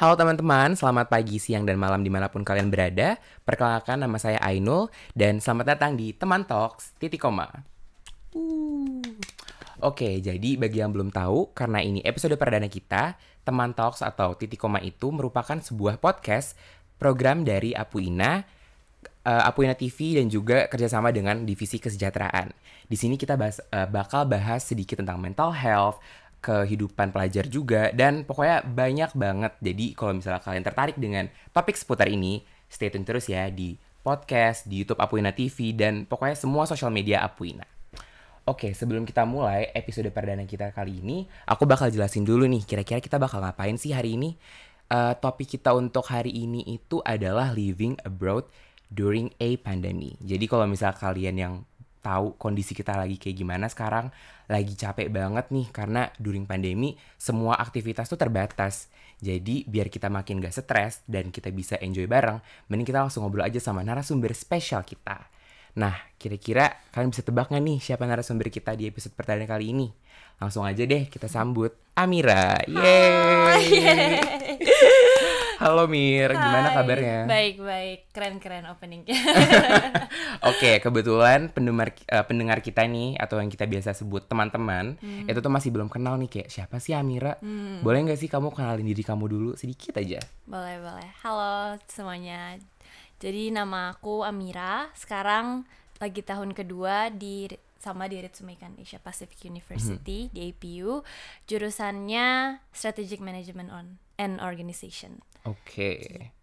Halo teman-teman, selamat pagi, siang, dan malam di mana pun kalian berada. Perkenalkan nama saya Ainul, dan selamat datang di Teman Talks, titik koma. Uh. Oke, jadi bagi yang belum tahu, karena ini episode perdana kita, Teman Talks atau titik koma itu merupakan sebuah podcast program dari Apuina, uh, Apuina TV dan juga kerjasama dengan Divisi Kesejahteraan. Di sini kita bahas, uh, bakal bahas sedikit tentang mental health, kehidupan pelajar juga dan pokoknya banyak banget. Jadi kalau misalnya kalian tertarik dengan topik seputar ini, stay tune terus ya di podcast, di YouTube Apuina TV dan pokoknya semua sosial media Apuina. Oke, sebelum kita mulai episode perdana kita kali ini, aku bakal jelasin dulu nih kira-kira kita bakal ngapain sih hari ini. Uh, topik kita untuk hari ini itu adalah living abroad during a pandemic. Jadi kalau misalnya kalian yang tahu kondisi kita lagi kayak gimana sekarang lagi capek banget nih karena during pandemi semua aktivitas tuh terbatas. Jadi biar kita makin gak stres dan kita bisa enjoy bareng mending kita langsung ngobrol aja sama narasumber spesial kita. Nah kira-kira kalian bisa tebak gak nih siapa narasumber kita di episode pertama kali ini? Langsung aja deh kita sambut Amira. Yeay Halo Mir, Hai. gimana kabarnya? Baik baik, keren keren openingnya. Oke, kebetulan pendengar uh, pendengar kita nih atau yang kita biasa sebut teman-teman hmm. itu tuh masih belum kenal nih kayak siapa sih Amira? Hmm. Boleh nggak sih kamu kenalin diri kamu dulu sedikit aja? Boleh boleh. Halo semuanya. Jadi nama aku Amira. Sekarang lagi tahun kedua di sama di Ritsumeikan Asia Pacific University hmm. di APU. Jurusannya Strategic Management on and Organization. Oke. Okay.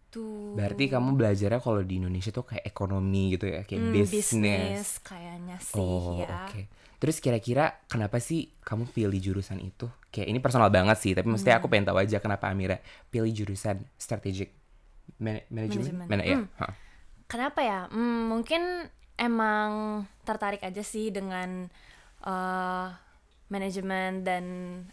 Gitu. Berarti kamu belajarnya kalau di Indonesia tuh kayak ekonomi gitu ya, kayak hmm, bisnis. kayaknya sih oh, ya. Oke. Okay. Terus kira-kira kenapa sih kamu pilih jurusan itu? Kayak ini personal banget sih, tapi mesti hmm. aku pengen tahu aja kenapa Amira pilih jurusan strategic man management. Mana ya? Hmm. Kenapa ya? Hmm, mungkin emang tertarik aja sih dengan uh, manajemen dan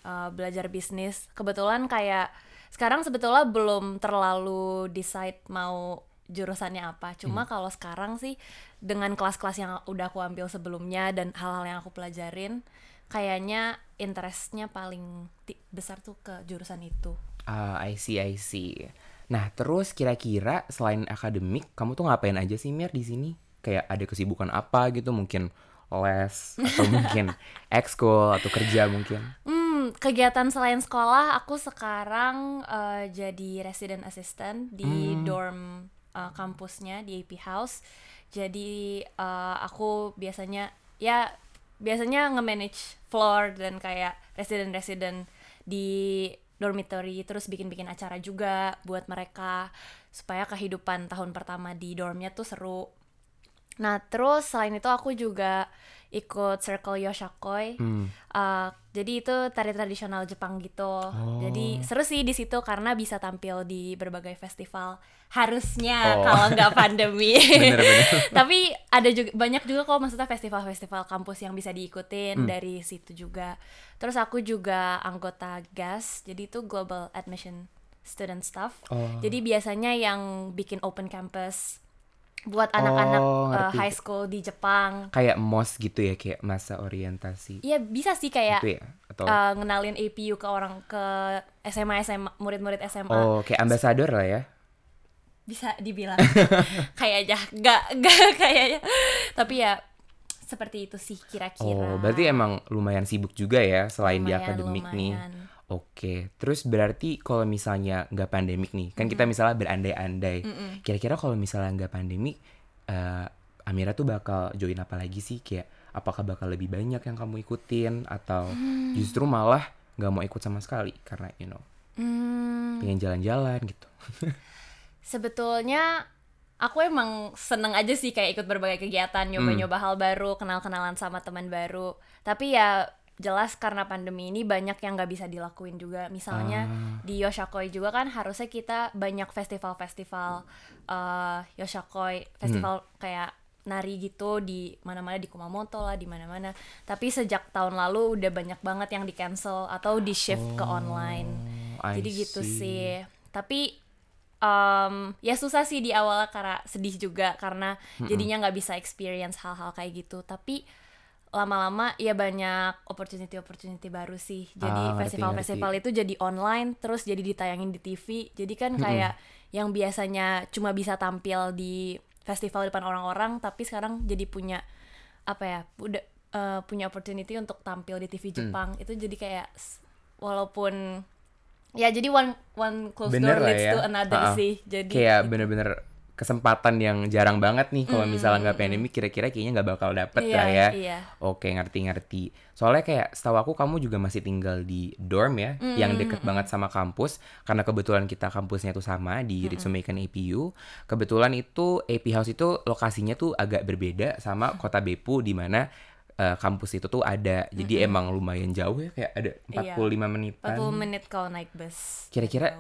uh, belajar bisnis. Kebetulan kayak sekarang sebetulnya belum terlalu decide mau jurusannya apa. Cuma hmm. kalau sekarang sih dengan kelas-kelas yang udah aku ambil sebelumnya dan hal-hal yang aku pelajarin, kayaknya interestnya paling besar tuh ke jurusan itu. Ah, uh, I see, I see. Nah, terus kira-kira selain akademik, kamu tuh ngapain aja sih Mir di sini? Kayak ada kesibukan apa gitu? Mungkin les atau mungkin ekskul atau kerja mungkin? Hmm, kegiatan selain sekolah aku sekarang uh, jadi resident assistant di hmm. dorm uh, kampusnya di AP House. Jadi uh, aku biasanya ya biasanya nge-manage floor dan kayak resident-resident di dormitory terus bikin-bikin acara juga buat mereka supaya kehidupan tahun pertama di dormnya tuh seru. Nah, terus selain itu aku juga ikut circle Yoshakoi. Hmm. Uh, jadi itu tari tradisional Jepang gitu. Oh. Jadi seru sih di situ karena bisa tampil di berbagai festival. Harusnya oh. kalau nggak pandemi. bener, bener. Tapi ada juga banyak juga kok maksudnya festival-festival kampus yang bisa diikutin hmm. dari situ juga. Terus aku juga anggota GAS. Jadi itu Global Admission Student Staff. Oh. Jadi biasanya yang bikin open campus buat anak-anak oh, uh, high school di Jepang. Kayak MOS gitu ya, kayak masa orientasi. Iya, bisa sih kayak gitu ya? Atau... uh, ngenalin APU ke orang ke SMA SMA murid-murid SMA. Oh, kayak ambasador lah ya. Bisa dibilang. kayaknya nggak nggak kayaknya. Tapi ya seperti itu sih kira-kira. Oh, berarti emang lumayan sibuk juga ya selain lumayan, di akademik lumayan. nih. Oke, terus berarti kalau misalnya nggak pandemik nih, kan mm -hmm. kita misalnya berandai-andai. Mm -hmm. Kira-kira kalau misalnya nggak pandemik, uh, Amira tuh bakal join apa lagi sih? Kayak apakah bakal lebih banyak yang kamu ikutin atau mm. justru malah nggak mau ikut sama sekali karena you know mm. pengen jalan-jalan gitu. Sebetulnya aku emang seneng aja sih kayak ikut berbagai kegiatan, nyoba-nyoba mm. hal baru, kenal-kenalan sama teman baru. Tapi ya jelas karena pandemi ini banyak yang nggak bisa dilakuin juga. Misalnya uh. di Yoshakoi juga kan harusnya kita banyak festival-festival uh, Yoshakoi festival hmm. kayak nari gitu di mana-mana di Kumamoto lah di mana-mana. Tapi sejak tahun lalu udah banyak banget yang di cancel atau di shift oh, ke online. I jadi gitu sih. Tapi um, ya susah sih di awal karena sedih juga karena jadinya nggak bisa experience hal-hal kayak gitu. Tapi lama-lama ya banyak opportunity opportunity baru sih. Jadi Ah, festival-festival itu jadi online terus jadi ditayangin di TV jadi kan kayak yang biasanya cuma bisa tampil di festival depan orang-orang tapi sekarang jadi punya apa ya udah eh, punya opportunity untuk tampil di Mm. TV Jepang. Itu jadi kayak walaupun ya jadi one one closed Bener door leads ya. to another Ha-ha. sih. Jadi kayak bener-bener kesempatan yang jarang banget nih kalau misalnya nggak pandemi kira-kira kayaknya nggak bakal dapet Iya, lah ya. iya. oke ngerti-ngerti. Soalnya kayak setahu aku kamu juga masih tinggal di dorm ya yang deket banget sama kampus. Karena kebetulan kita kampusnya tuh sama di Ritsumeikan APU kebetulan itu AP House itu lokasinya tuh agak berbeda sama kota Beppu di mana eh, kampus itu tuh ada. Jadi emang lumayan jauh ya kayak ada 45 Iya. menitan. 40 menit kalau naik bus kira-kira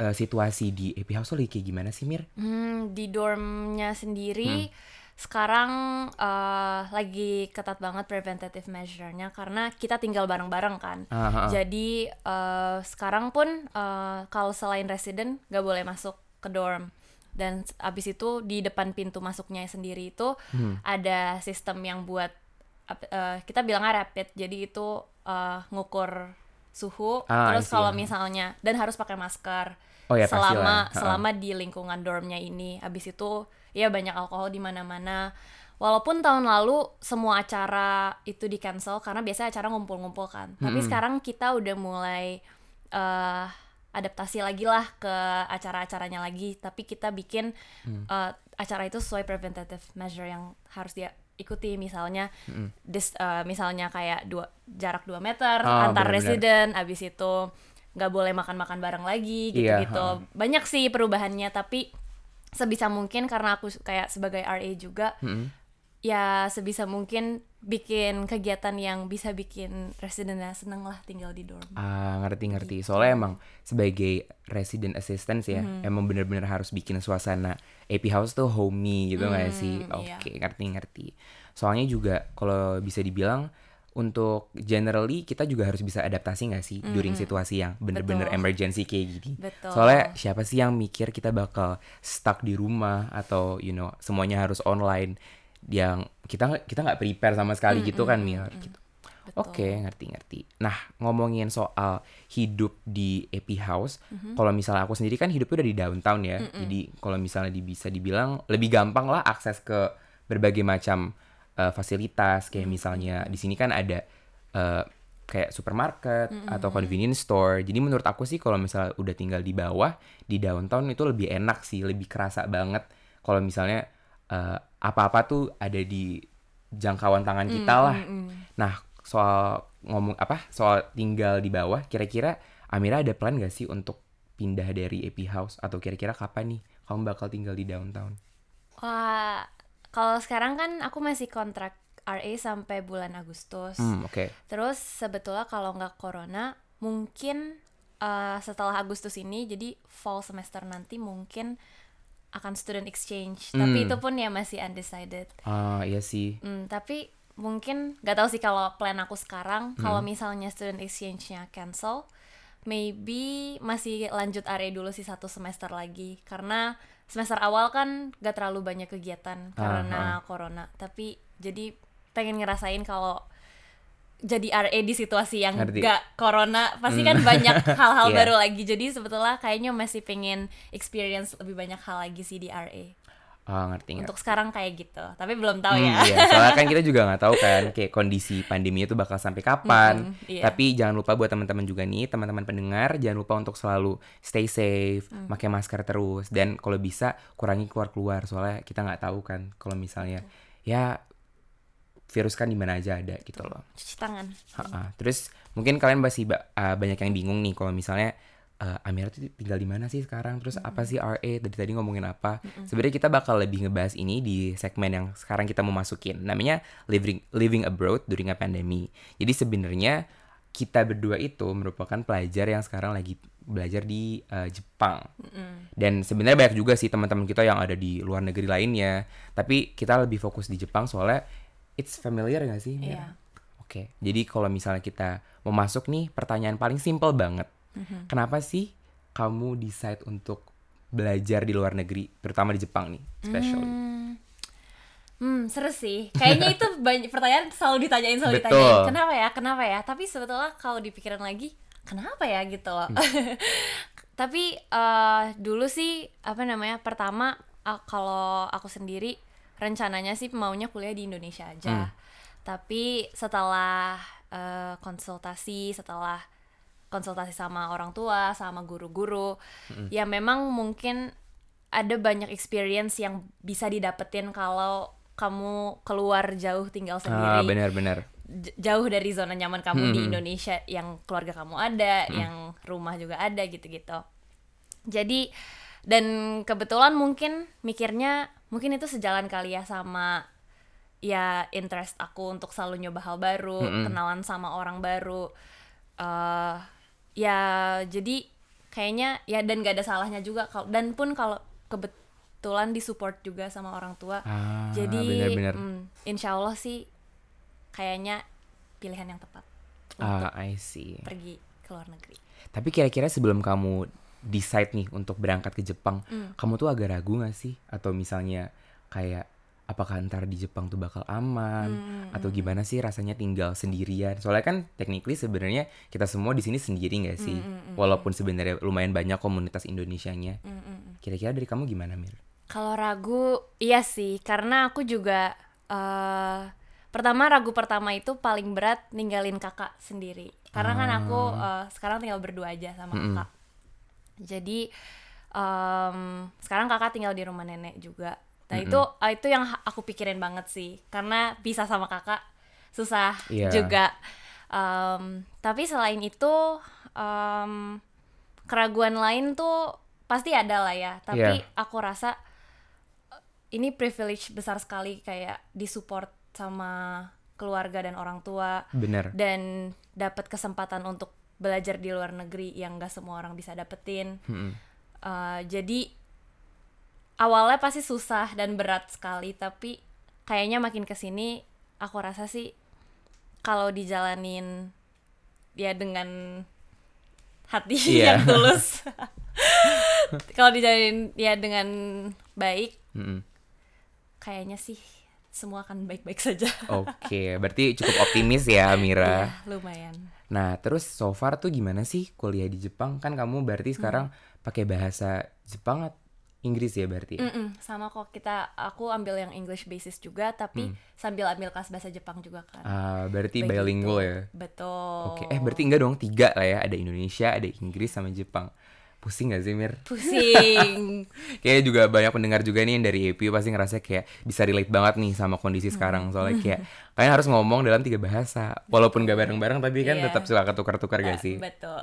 eh, situasi di AP House tuh lagi kayak gimana sih Mir? Hmm, di dormnya sendiri Hmm. sekarang eh, lagi ketat banget preventative measure-nya karena kita tinggal bareng-bareng kan. Ah, ah. Jadi eh, sekarang pun eh, kalau selain resident nggak boleh masuk ke dorm. Dan abis itu di depan pintu masuknya sendiri itu Hmm. ada sistem yang buat eh, kita bilangnya rapid. Jadi itu eh, ngukur suhu. Ah, terus kalau misalnya dan harus pakai masker Oh ya, pastilah. selama Ha-ha. selama di lingkungan dormnya ini. Habis itu ya banyak alkohol di mana-mana. Walaupun tahun lalu semua acara itu di cancel karena biasanya acara ngumpul-ngumpul kan. Tapi sekarang kita udah mulai eh adaptasi lagi lah ke acara-acaranya lagi. Tapi kita bikin eh, acara itu sesuai preventative measure yang harus dia ikuti misalnya dis- eh, misalnya kayak dua jarak 2 meter Oh, antar benar-benar. resident habis itu nggak boleh makan-makan bareng lagi Iya, gitu-gitu ha. banyak sih perubahannya tapi sebisa mungkin karena aku kayak sebagai RA juga ya sebisa mungkin bikin kegiatan yang bisa bikin residentnya seneng lah tinggal di dorm Ah, ngerti-ngerti. Soalnya emang sebagai resident assistant ya, Mm-hmm. emang bener-bener harus bikin suasana AP House tuh homey gitu nggak sih? Mm, iya. Oke, ngerti-ngerti. Soalnya juga kalau bisa dibilang untuk generally kita juga harus bisa adaptasi nggak sih during situasi yang bener-bener Mm-hmm. Betul. emergency kayak gini. Betul. Soalnya siapa sih yang mikir kita bakal stuck di rumah atau you know semuanya harus online yang kita kita nggak prepare sama sekali gitu kan Mir gitu. Betul. Oke, ngerti-ngerti. Nah, ngomongin soal hidup di AP House, Mm-hmm. kalau misalnya aku sendiri kan hidupnya udah di downtown ya. Jadi kalau misalnya bisa dibilang lebih gampang lah akses ke berbagai macam eh, fasilitas kayak Mm-hmm. misalnya di sini kan ada eh, kayak supermarket Mm-hmm. atau convenience store. Jadi menurut aku sih kalau misalnya udah tinggal di bawah di downtown itu lebih enak sih, lebih kerasa banget kalau misalnya eh, apa-apa tuh ada di jangkauan tangan Mm, kita lah. Nah, soal ngomong apa? Soal tinggal di bawah, kira-kira Amira ada plan gak sih untuk pindah dari AP House atau kira-kira kapan nih kamu bakal tinggal di downtown? wah kalau sekarang kan aku masih kontrak RA sampai bulan Agustus Hmm, oke. Terus sebetulnya kalau nggak corona, mungkin eh, setelah Agustus ini, jadi fall semester nanti mungkin akan student exchange. Tapi Hmm. itu pun ya masih undecided. Ah, iya sih. Hmm, tapi mungkin nggak tahu sih kalau plan aku sekarang. Hmm. Kalau misalnya student exchange-nya cancel, maybe masih lanjut RA dulu sih satu semester lagi. Karena semester awal kan nggak terlalu banyak kegiatan karena corona. Tapi jadi pengen ngerasain kalau jadi RA di situasi yang Ngerti. gak corona pasti kan banyak hal-hal Iya. baru lagi jadi sebetulnya kayaknya masih pengen experience lebih banyak hal lagi sih di RA Ah, ngerti ngerti. untuk sekarang kayak gitu tapi belum tahu Hmm, ya iya. Soalnya kan kita juga nggak tahu kan kayak kondisi pandemi itu bakal sampai kapan. Mm-mm, iya. Tapi jangan lupa buat teman-teman juga nih, teman-teman pendengar, jangan lupa untuk selalu stay safe, Mm. pakai masker terus dan kalau bisa kurangi keluar-keluar soalnya kita nggak tahu kan kalau misalnya ya virus kan di mana aja ada gitu loh. cuci tangan Ha-ha. Terus mungkin kalian masih ba- uh, banyak yang bingung nih kalau misalnya uh, Amira tuh tinggal di mana sih sekarang? Terus apa sih RA? Tadi tadi ngomongin apa? Sebenarnya kita bakal lebih ngebahas ini di segmen yang sekarang kita mau masukin. Namanya living living abroad during a pandemic. Jadi sebenarnya kita berdua itu merupakan pelajar yang sekarang lagi belajar di uh, Jepang. Dan sebenarnya banyak juga sih teman-teman kita yang ada di luar negeri lainnya. Tapi kita lebih fokus di Jepang soalnya it's familiar gak sih? Mira? Iya. Oke, jadi kalau misalnya kita mau masuk nih, pertanyaan paling simple banget. Kenapa sih kamu decide untuk belajar di luar negeri, terutama di Jepang nih, especially? Hmm, Hmm, seru sih. Kayaknya itu banyak pertanyaan selalu ditanyain selalu Betul. ditanyain. Kenapa ya? Kenapa ya? Tapi sebetulnya kalau dipikirin lagi, kenapa ya gitu loh. Tapi eh, dulu sih apa namanya? Pertama ah, kalau aku sendiri rencananya sih maunya kuliah di Indonesia aja. Tapi setelah eh, konsultasi, setelah konsultasi sama orang tua, sama guru-guru, ya memang mungkin ada banyak experience yang bisa didapetin kalau kamu keluar jauh tinggal Ah, sendiri benar-benar. j- jauh dari zona nyaman kamu di Hmm. Indonesia yang keluarga kamu ada, yang rumah juga ada gitu-gitu. Jadi dan kebetulan mungkin mikirnya mungkin itu sejalan kali ya sama ya interest aku untuk selalu nyoba hal baru, kenalan sama orang baru. eh ya jadi kayaknya ya dan gak ada salahnya juga kalau dan pun kalau kebetulan disupport juga sama orang tua. Ah, jadi benar-benar. mm, insya Allah sih kayaknya pilihan yang tepat Ah, I see. pergi ke luar negeri. Tapi kira-kira sebelum kamu decide nih untuk berangkat ke Jepang, Hmm. kamu tuh agak ragu gak sih? Atau misalnya kayak apakah ntar di Jepang tuh bakal aman? Hmm, Atau gimana sih rasanya tinggal sendirian? Soalnya kan technically sebenarnya kita semua di sini sendiri gak sih? Hmm, Walaupun sebenarnya lumayan banyak komunitas Indonesianya. Hmm, Kira-kira dari kamu gimana Mir? Kalau ragu, iya sih, karena aku juga eh pertama ragu pertama itu paling berat ninggalin kakak sendiri. Karena kan aku eh, sekarang tinggal berdua aja sama kakak. Jadi em, sekarang kakak tinggal di rumah nenek juga. Nah itu eh, itu yang aku pikirin banget sih, karena pisah sama kakak susah Iya. juga. Em, tapi selain itu em, keraguan lain tuh pasti ada lah ya. Tapi Iya. aku rasa ini privilege besar sekali kayak disupport sama keluarga dan orang tua Bener. dan dapat kesempatan untuk belajar di luar negeri yang gak semua orang bisa dapetin. Mm-mm. Uh, jadi awalnya pasti susah dan berat sekali, tapi kayaknya makin ke sini aku rasa sih kalau dijalanin ya dengan hati Iya. yang tulus, kalau dijalanin ya dengan baik, Mm-mm. kayaknya sih semua akan baik-baik saja. Oke, berarti cukup optimis ya Mira. Ya, lumayan. Nah, terus so far tuh gimana sih kuliah di Jepang? Kan kamu berarti sekarang pakai bahasa Jepang Inggris ya berarti? ya? Mm-mm, sama kok kita aku ambil yang English basis juga tapi sambil ambil kelas bahasa Jepang juga kan. Ah, berarti Begitu. bilingual ya? Betul. Oke, eh berarti enggak dong tiga lah ya, ada Indonesia, ada Inggris sama Jepang. Pusing gak sih Mir? pusing. Kayaknya juga banyak pendengar juga nih yang dari APU pasti ngerasa kayak bisa relate banget nih sama kondisi sekarang soalnya kayak kalian harus ngomong dalam tiga bahasa walaupun gak bareng-bareng tapi kan Iya. tetap suka ketukar-tukar gak sih? Betul.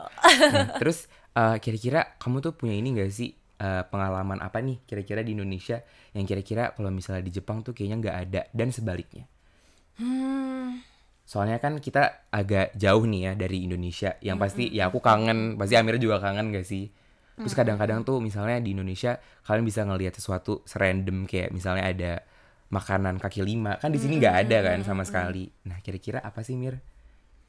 Nah, terus eh, kira-kira kamu tuh punya ini gak sih eh, pengalaman apa nih kira-kira di Indonesia yang kira-kira kalau misalnya di Jepang tuh kayaknya nggak ada dan sebaliknya. Hmm, Soalnya kan kita agak jauh nih ya dari Indonesia. Yang pasti ya aku kangen, pasti Amir juga kangen gak sih? Terus kadang-kadang tuh misalnya di Indonesia kalian bisa ngelihat sesuatu serandom kayak misalnya ada makanan kaki lima kan di sini nggak ada kan sama sekali. Nah kira-kira apa sih Mir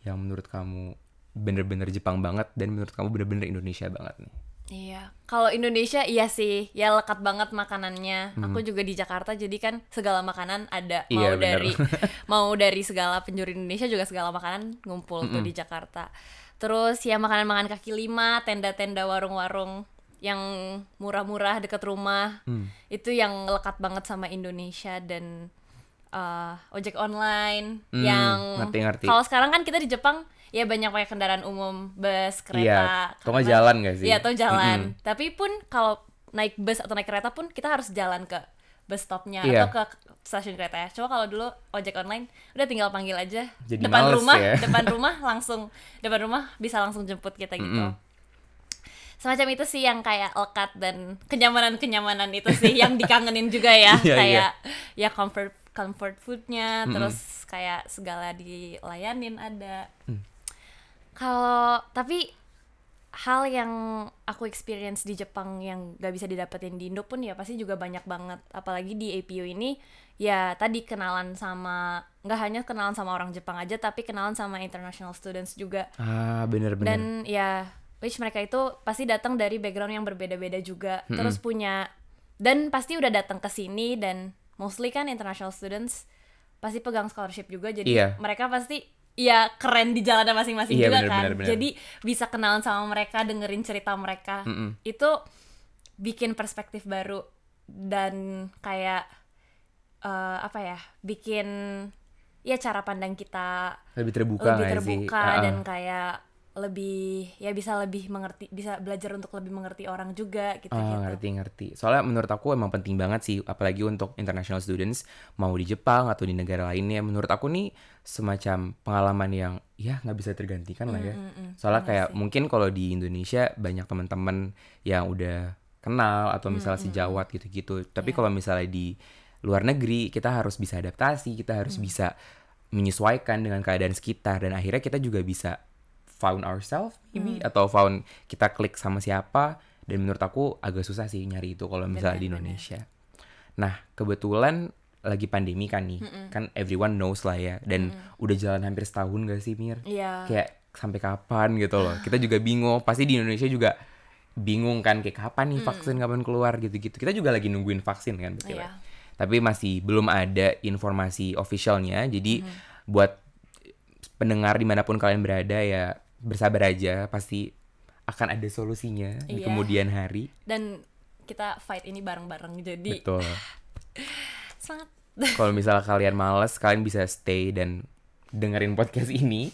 yang menurut kamu bener-bener Jepang banget dan menurut kamu bener-bener Indonesia banget nih? Iya. Kalau Indonesia iya sih, ya lekat banget makanannya. Aku juga di Jakarta jadi kan segala makanan ada. Mau Hmm. Iya, bener. dari mau dari segala penjuru Indonesia juga segala makanan ngumpul tuh di Jakarta. Terus ya makanan-makanan kaki lima, tenda-tenda warung-warung yang murah-murah deket rumah. Hmm. Itu yang lekat banget sama Indonesia dan eh, ojek online Hmm, yang kalau sekarang kan kita di Jepang ya banyak pakai kendaraan umum, bus, kereta. Iya, atau karena- jalan nggak sih? Iya, atau jalan. Tapi pun kalau naik bus atau naik kereta pun kita harus jalan ke bus stopnya Iya. atau ke stasiun kereta ya. Coba kalau dulu ojek online udah tinggal panggil aja Jadi depan males rumah, ya. depan rumah langsung depan rumah bisa langsung jemput kita gitu. Mm-mm. Semacam itu sih yang kayak lekat dan kenyamanan-kenyamanan itu sih yang dikangenin juga ya. Iya, kayak ya comfort comfort foodnya, terus kayak segala dilayanin ada. Mm. Kalau tapi hal yang aku experience di Jepang yang gak bisa didapetin di Indo pun ya pasti juga banyak banget. Apalagi di APU ini ya tadi kenalan sama nggak hanya kenalan sama orang Jepang aja tapi kenalan sama international students juga Ah bener-bener. dan ya which mereka itu pasti datang dari background yang berbeda-beda juga terus punya dan pasti udah datang ke sini dan mostly kan international students pasti pegang scholarship juga jadi Iya. mereka pasti ya keren di jalannya masing-masing Iya, juga bener, kan bener, bener. jadi bisa kenalan sama mereka dengerin cerita mereka Mm-mm. itu bikin perspektif baru dan kayak eh, apa ya bikin ya cara pandang kita lebih terbuka lebih terbuka sih? Ah, dan ah. kayak lebih ya bisa lebih mengerti bisa belajar untuk lebih mengerti orang juga gitu Oh, gitu ngerti ngerti. Soalnya menurut aku emang penting banget sih, apalagi untuk international students mau di Jepang atau di negara lainnya. Menurut aku nih semacam pengalaman yang ya nggak bisa tergantikan lah ya. Soalnya kayak mungkin kalau di Indonesia banyak teman-teman yang udah kenal atau misalnya sejawat gitu-gitu. Tapi kalau misalnya di luar negeri kita harus bisa adaptasi, kita harus bisa menyesuaikan dengan keadaan sekitar dan akhirnya kita juga bisa found ourselves maybe atau found kita klik sama siapa. Dan menurut aku agak susah sih nyari itu kalau misalnya di Indonesia. Nah, kebetulan lagi pandemi kan nih. Kan everyone knows lah ya dan udah jalan hampir setahun gak sih Mir? Iya. Kayak sampai kapan gitu loh. Kita juga bingung. Pasti di Indonesia juga bingung kan kayak kapan nih vaksin kapan keluar gitu-gitu. Kita juga lagi nungguin vaksin kan betul. Iya. Tapi masih belum ada informasi officialnya. Jadi buat pendengar di mana pun kalian berada ya bersabar aja pasti akan ada solusinya di Iya. kemudian hari. dan kita fight ini bareng-bareng jadi Betul. semangat Kalau misalnya kalian males, kalian bisa stay dan dengerin podcast ini.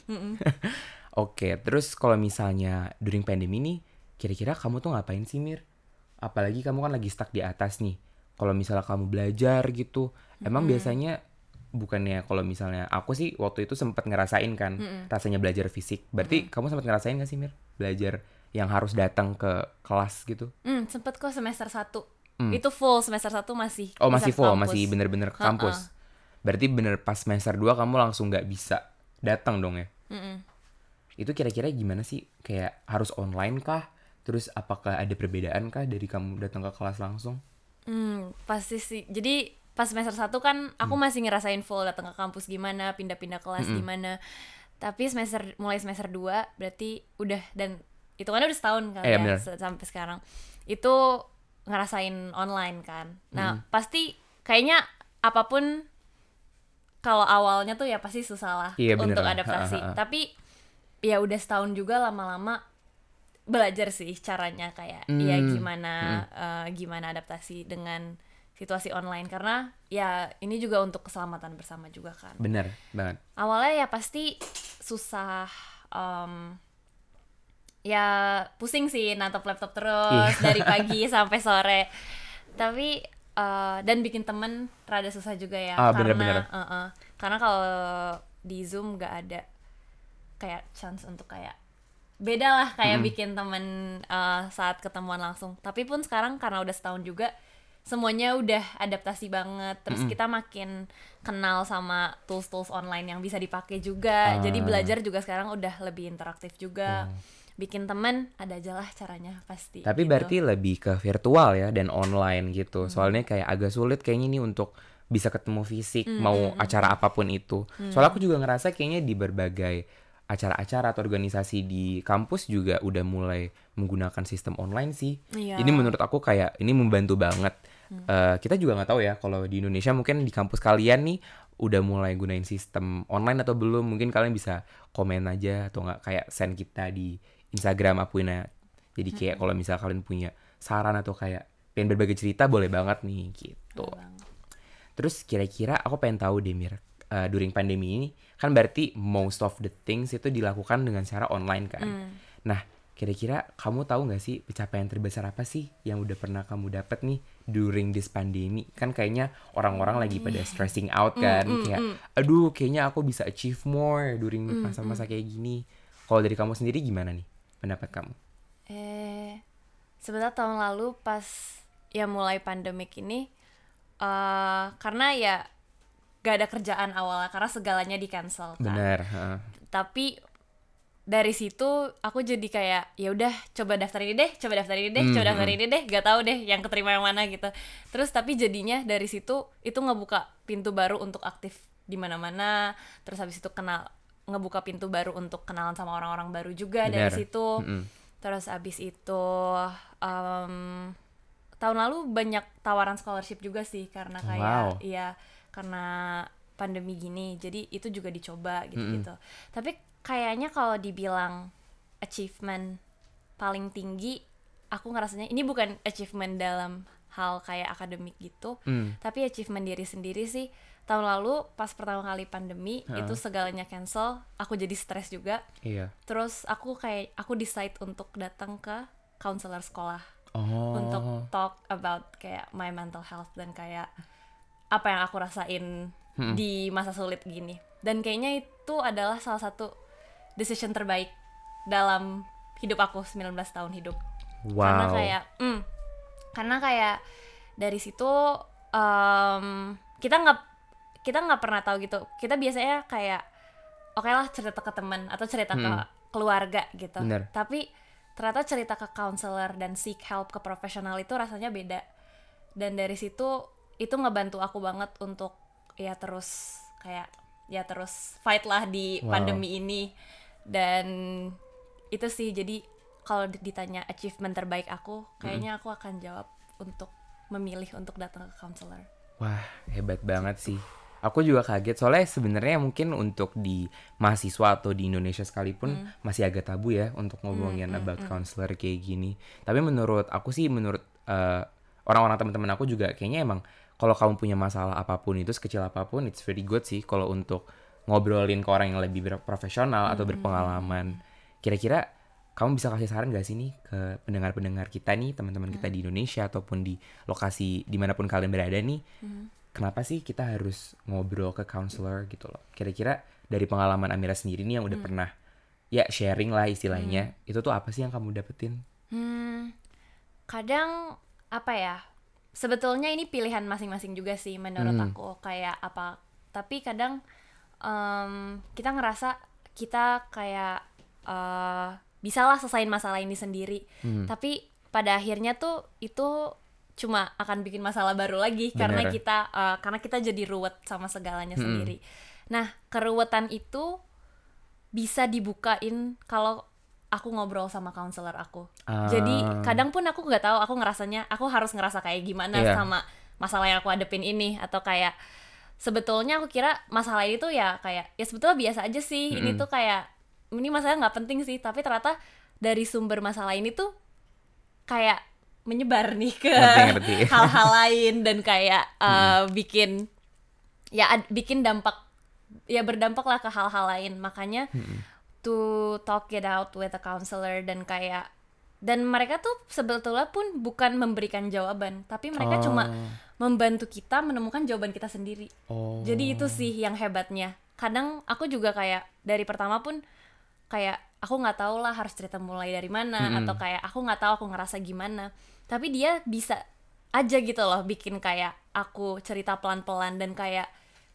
Oke, terus kalau misalnya during pandemi nih, kira-kira kamu tuh ngapain sih Mir? Apalagi kamu kan lagi stuck di atas nih. Kalau misalnya kamu belajar gitu, emang biasanya bukannya kalau misalnya aku sih waktu itu sempat ngerasain kan rasanya belajar fisik. Berarti kamu sempat ngerasain gak sih Mir? Belajar yang harus datang ke kelas gitu? hmm, sempet kok semester 1 itu full semester 1 masih Oh masih full, kampus. masih bener-bener ke kampus. Berarti bener pas semester 2 kamu langsung nggak bisa datang dong ya? Mm-mm. Itu kira-kira gimana sih? Kayak harus online kah? Terus apakah ada perbedaan kah dari kamu datang ke kelas langsung? Hmm, pasti sih. Jadi pas semester 1 kan Hmm. aku masih ngerasain full datang ke kampus gimana, pindah-pindah kelas gimana. Tapi semester mulai semester 2 berarti udah dan itu kan udah setahun kan Iya, ya bener. sampai sekarang. Itu ngerasain online kan. Nah, Hmm. pasti kayaknya apa pun kalau awalnya tuh ya pasti susah lah Iya, untuk lah. adaptasi. Ha, ha, ha. Tapi ya udah setahun juga lama-lama belajar sih caranya kayak ya Hmm, gimana eh, gimana adaptasi dengan situasi online karena ya ini juga untuk keselamatan bersama juga kan Bener banget. awalnya ya pasti susah em, ya pusing sih natap laptop terus Iya. dari pagi sampai sore. Tapi eh, dan bikin temen rada susah juga ya Ah, karena bener-bener. eh, eh, karena kalau di zoom gak ada kayak chance untuk kayak beda lah kayak bikin temen eh, saat ketemuan langsung. Tapi pun sekarang karena udah setahun juga semuanya udah adaptasi banget. Terus kita makin kenal sama tools-tools online yang bisa dipakai juga. Jadi Ah. belajar juga sekarang udah lebih interaktif juga bikin temen ada aja lah caranya pasti Tapi gitu. berarti lebih ke virtual ya dan online gitu. Soalnya kayak agak sulit kayaknya nih untuk bisa ketemu fisik mau acara apa pun itu. Soalnya aku juga ngerasa kayaknya di berbagai acara-acara atau organisasi di kampus juga udah mulai menggunakan sistem online sih. Iya. Jadi menurut aku kayak ini membantu banget. Eh, kita juga nggak tahu ya kalau di Indonesia mungkin di kampus kalian nih udah mulai gunain sistem online atau belum. Mungkin kalian bisa komen aja atau nggak kayak send kita di Instagram Apuina. Jadi kayak kalau misalnya kalian punya saran atau kayak pengen berbagi cerita boleh banget nih gitu. Terus kira-kira aku pengen tahu deh Mir, eh, during pandemi ini kan berarti most of the things itu dilakukan dengan cara online kan. Nah, kira-kira kamu tahu nggak sih pencapaian terbesar apa sih yang udah pernah kamu dapat nih during this pandemi? Kan kayaknya orang-orang lagi pada stressing out kan, kayak aduh kayaknya aku bisa achieve more during masa-masa kayak gini. Kalau dari kamu sendiri gimana nih pendapat kamu? Eh, sebenarnya tahun lalu pas ya mulai pandemik ini, eh karena ya gak ada kerjaan awalnya karena segalanya di cancel kan. Bener. heeh. Tapi dari situ aku jadi kayak ya udah coba daftar ini deh, coba daftar ini deh, Hmm, coba daftar ini deh, gak tahu deh yang keterima yang mana gitu. Terus tapi jadinya dari situ itu ngebuka pintu baru untuk aktif di mana-mana. Terus habis itu kenal ngebuka pintu baru untuk kenalan sama orang-orang baru juga dari Bener. situ. Mm-mm. Terus abis itu em, tahun lalu banyak tawaran scholarship juga sih karena Wow. kayak iya karena pandemi gini jadi itu juga dicoba gitu gitu tapi kayaknya kalau dibilang achievement paling tinggi aku ngerasanya ini bukan achievement dalam hal kayak akademik gitu Hmm. tapi achievement diri sendiri sih tahun lalu pas pertama kali pandemi itu segalanya cancel aku jadi stres juga Iya. terus aku kayak aku decide untuk datang ke counselor sekolah Oh. untuk talk about kayak my mental health dan kayak apa yang aku rasain di masa sulit gini dan kayaknya itu adalah salah satu decision terbaik dalam hidup aku 19 tahun hidup wow. karena kayak mm, karena kayak dari situ em, kita nggak kita nggak pernah tahu gitu. Kita biasanya kayak oke lah cerita ke teman atau cerita ke keluarga gitu. Bener. tapi ternyata cerita ke counselor dan seek help ke profesional itu rasanya beda. Dan dari situ itu ngebantu aku banget untuk ya terus kayak ya terus fight lah di Wow. pandemi ini. Dan itu sih jadi kalau ditanya achievement terbaik aku kayaknya aku akan jawab untuk memilih untuk datang ke counselor Wah, hebat banget sih. Aku juga kaget soalnya sebenarnya mungkin untuk di mahasiswa atau di Indonesia sekalipun masih agak tabu ya untuk ngomongin about counselor kayak gini. Tapi menurut aku sih menurut eh, orang-orang teman-teman aku juga kayaknya emang kalau kamu punya masalah apa pun itu sekecil apa pun it's very good sih kalau untuk ngobrolin ke orang yang lebih profesional atau berpengalaman. Kira-kira kamu bisa kasih saran gak sih nih ke pendengar-pendengar kita nih, teman-teman kita di Indonesia ataupun di lokasi di mana pun kalian berada nih, kenapa sih kita harus ngobrol ke counselor gitu loh? Kira-kira dari pengalaman Amira sendiri nih yang udah pernah ya sharing lah istilahnya, itu tuh apa sih yang kamu dapetin? Hmm, kadang apa ya? Sebetulnya ini pilihan masing-masing juga sih menurut Hmm. aku kayak apa. Tapi kadang em, kita ngerasa kita kayak eh bisalah selesaiin masalah ini sendiri. Hmm. Tapi pada akhirnya tuh itu cuma akan bikin masalah baru lagi karena Bener. kita eh, karena kita jadi ruwet sama segalanya Hmm. sendiri. Nah, keruwetan itu bisa dibukain kalau aku ngobrol sama counselor aku. Ah. Jadi kadang pun aku nggak tahu, aku ngerasanya aku harus ngerasa kayak gimana Iya. sama masalah yang aku hadepin ini atau kayak sebetulnya aku kira masalah ini tuh ya kayak ya sebetulnya biasa aja sih. Ini tuh kayak ini masalah nggak penting sih, tapi ternyata dari sumber masalah ini tuh kayak menyebar nih ke hal-hal lain dan kayak uh, bikin ya ad- bikin dampak ya berdampak lah ke hal-hal lain. Makanya to talk it out with a counselor dan kayak dan mereka tuh sebetulnya pun bukan memberikan jawaban tapi mereka cuma membantu kita menemukan jawaban kita sendiri. Oh. jadi itu sih yang hebatnya. Kadang aku juga kayak dari pertama pun kayak aku nggak tahu lah harus cerita mulai dari mana atau kayak aku nggak tahu aku ngerasa gimana. Tapi dia bisa aja gitu loh bikin kayak aku cerita pelan-pelan dan kayak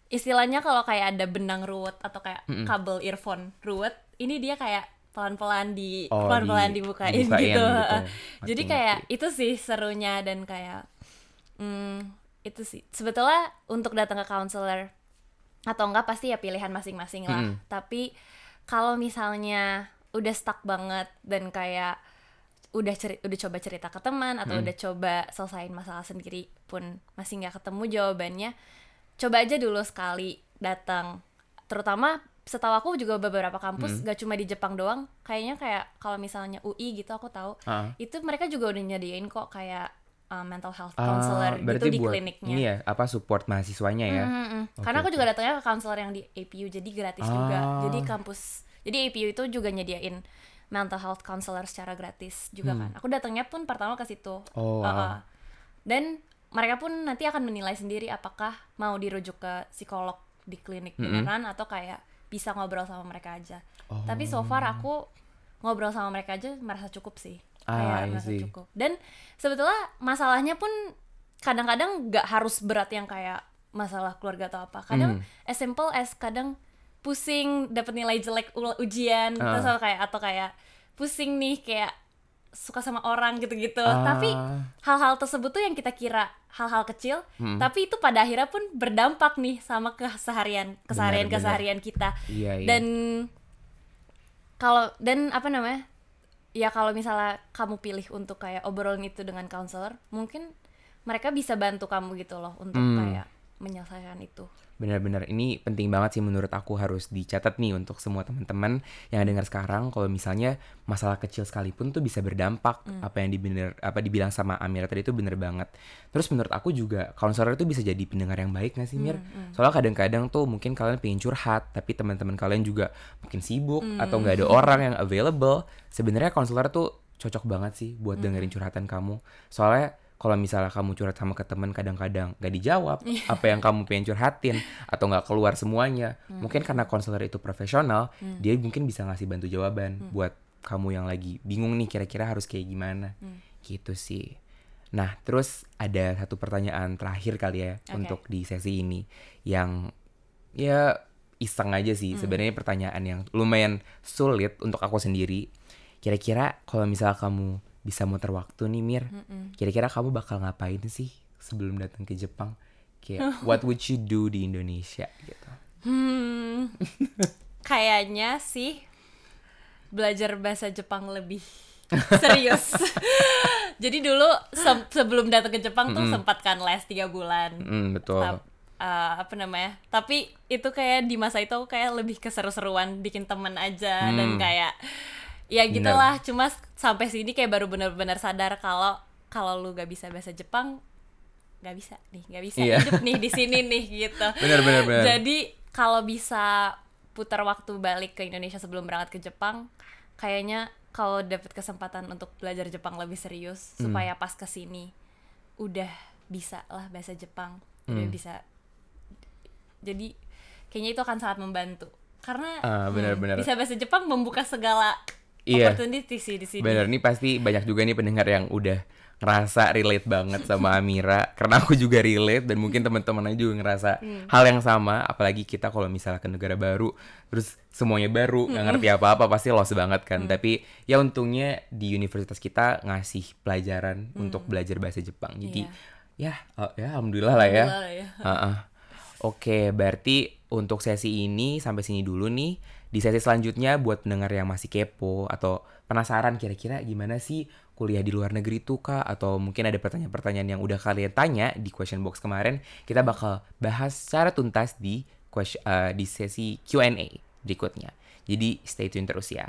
istilahnya kalau kayak ada benang ruwet atau kayak kabel earphone ruwet ini dia kayak pelan-pelan di Oh, pelan-pelan di- dibukain, dibukain gitu, gitu. jadi kayak itu sih serunya dan kayak hmm, itu sih. Sebetulnya untuk datang ke counselor atau enggak pasti ya pilihan masing-masing lah. Mm-mm. tapi kalau misalnya udah stuck banget dan kayak udah ceri udah coba cerita ke teman atau udah coba selesaiin masalah sendiri pun masih nggak ketemu jawabannya coba aja dulu sekali datang. Terutama setahu aku juga beberapa kampus gak cuma di Jepang doang kayaknya kayak kalau misalnya UI gitu aku tahu Ah. itu mereka juga udah nyediain kok kayak uh, mental health Ah, counselor gitu di buat kliniknya Ini ya, apa support mahasiswanya ya? Mm-mm. Oke, Karena aku juga datangnya ke counselor yang di APU jadi gratis juga. Ah. Jadi kampus jadi APU itu juga nyediain mental health counselor secara gratis juga kan. Aku datangnya pun pertama ke situ. Hmm. Oh, wow. Uh-uh. Dan mereka pun nanti akan menilai sendiri apakah mau dirujuk ke psikolog di klinik beneran atau kayak bisa ngobrol sama mereka aja. Tapi so far aku ngobrol sama mereka aja merasa cukup sih. Ah, kayak merasa cukup. Dan sebetulnya masalahnya pun kadang-kadang nggak harus berat yang kayak masalah keluarga atau apa. Kadang Hmm. as simple as kadang pusing dapat nilai jelek ujian Ah. terus atau kayak atau kayak pusing nih kayak suka sama orang gitu-gitu. Ah. Tapi hal-hal tersebut tuh yang kita kira hal-hal kecil, Hmm. tapi itu pada akhirnya pun berdampak nih sama keseharian keseharian benar. keseharian kita. Iya, iya. Dan kalau dan apa namanya? Ya kalau misalnya kamu pilih untuk kayak obrolin itu dengan counselor mungkin mereka bisa bantu kamu gitu loh untuk Hmm. kayak menyelesaikan itu Benar-benar ini penting banget sih menurut aku harus dicatat nih untuk semua teman-teman yang dengar sekarang kalau misalnya masalah kecil sekalipun tuh bisa berdampak apa yang dibener apa dibilang sama Amira tadi itu bener banget. Terus menurut aku juga konselor itu bisa jadi pendengar yang baik gak sih Mir? Soalnya kadang-kadang tuh mungkin kalian pengen curhat tapi teman-teman kalian juga mungkin sibuk atau nggak ada orang yang available. Sebenarnya konselor tuh cocok banget sih buat dengerin curhatan kamu. Soalnya kalau misalnya kamu curhat sama ke teman kadang-kadang gak dijawab. Apa yang kamu pengen curhatin atau nggak keluar semuanya. Mungkin karena konselor itu profesional dia mungkin bisa ngasih bantu jawaban buat kamu yang lagi bingung nih kira-kira harus kayak gimana. Gitu sih. Nah terus ada satu pertanyaan terakhir kali ya Oke. untuk di sesi ini yang ya iseng aja sih. Sebenarnya pertanyaan yang lumayan sulit untuk aku sendiri. Kira-kira kalau misalnya kamu bisa muter waktu nih Mir. Kira-kira kamu bakal ngapain sih sebelum datang ke Jepang? Kayak what would you do di Indonesia gitu. Hmm kayaknya sih belajar bahasa Jepang lebih serius. Jadi dulu se- sebelum datang ke Jepang tuh sempat kan les tiga bulan. Hmm, betul. Eh, apa namanya tapi itu kayak di masa itu kayak lebih keseru-seruan bikin temen aja dan kayak ya gitulah cuma sampai sini kayak baru benar-benar sadar kalau kalau lu gak bisa bahasa Jepang gak bisa nih gak bisa Iya. hidup nih di sini nih gitu Benar, benar, benar. jadi kalau bisa putar waktu balik ke Indonesia sebelum berangkat ke Jepang kayaknya kalau dapet kesempatan untuk belajar Jepang lebih serius Hmm. supaya pas ke sini udah bisa lah bahasa Jepang udah Hmm. bisa jadi kayaknya itu akan sangat membantu karena Ah, benar, hmm, benar. bisa bahasa Jepang membuka segala Iya. opportunity sih di sini. Bener, nih pasti banyak juga nih pendengar yang udah ngerasa relate banget sama Amira. Karena aku juga relate dan mungkin teman-teman juga ngerasa hal yang sama. Apalagi kita kalau misalnya ke negara baru Terus semuanya baru, nggak ngerti apa-apa pasti lost banget kan. Tapi ya untungnya di universitas kita ngasih pelajaran untuk belajar bahasa Jepang. Jadi ya, oh, ya alhamdulillah lah ya. Alhamdulillah ya. Heeh. Oke, berarti untuk sesi ini sampai sini dulu nih. Di sesi selanjutnya buat pendengar yang masih kepo atau penasaran kira-kira gimana sih kuliah di luar negeri tuh kak? Atau mungkin ada pertanyaan-pertanyaan yang udah kalian tanya di question box kemarin kita bakal bahas secara tuntas di question, eh, di sesi Q&A berikutnya. Jadi stay tune terus ya.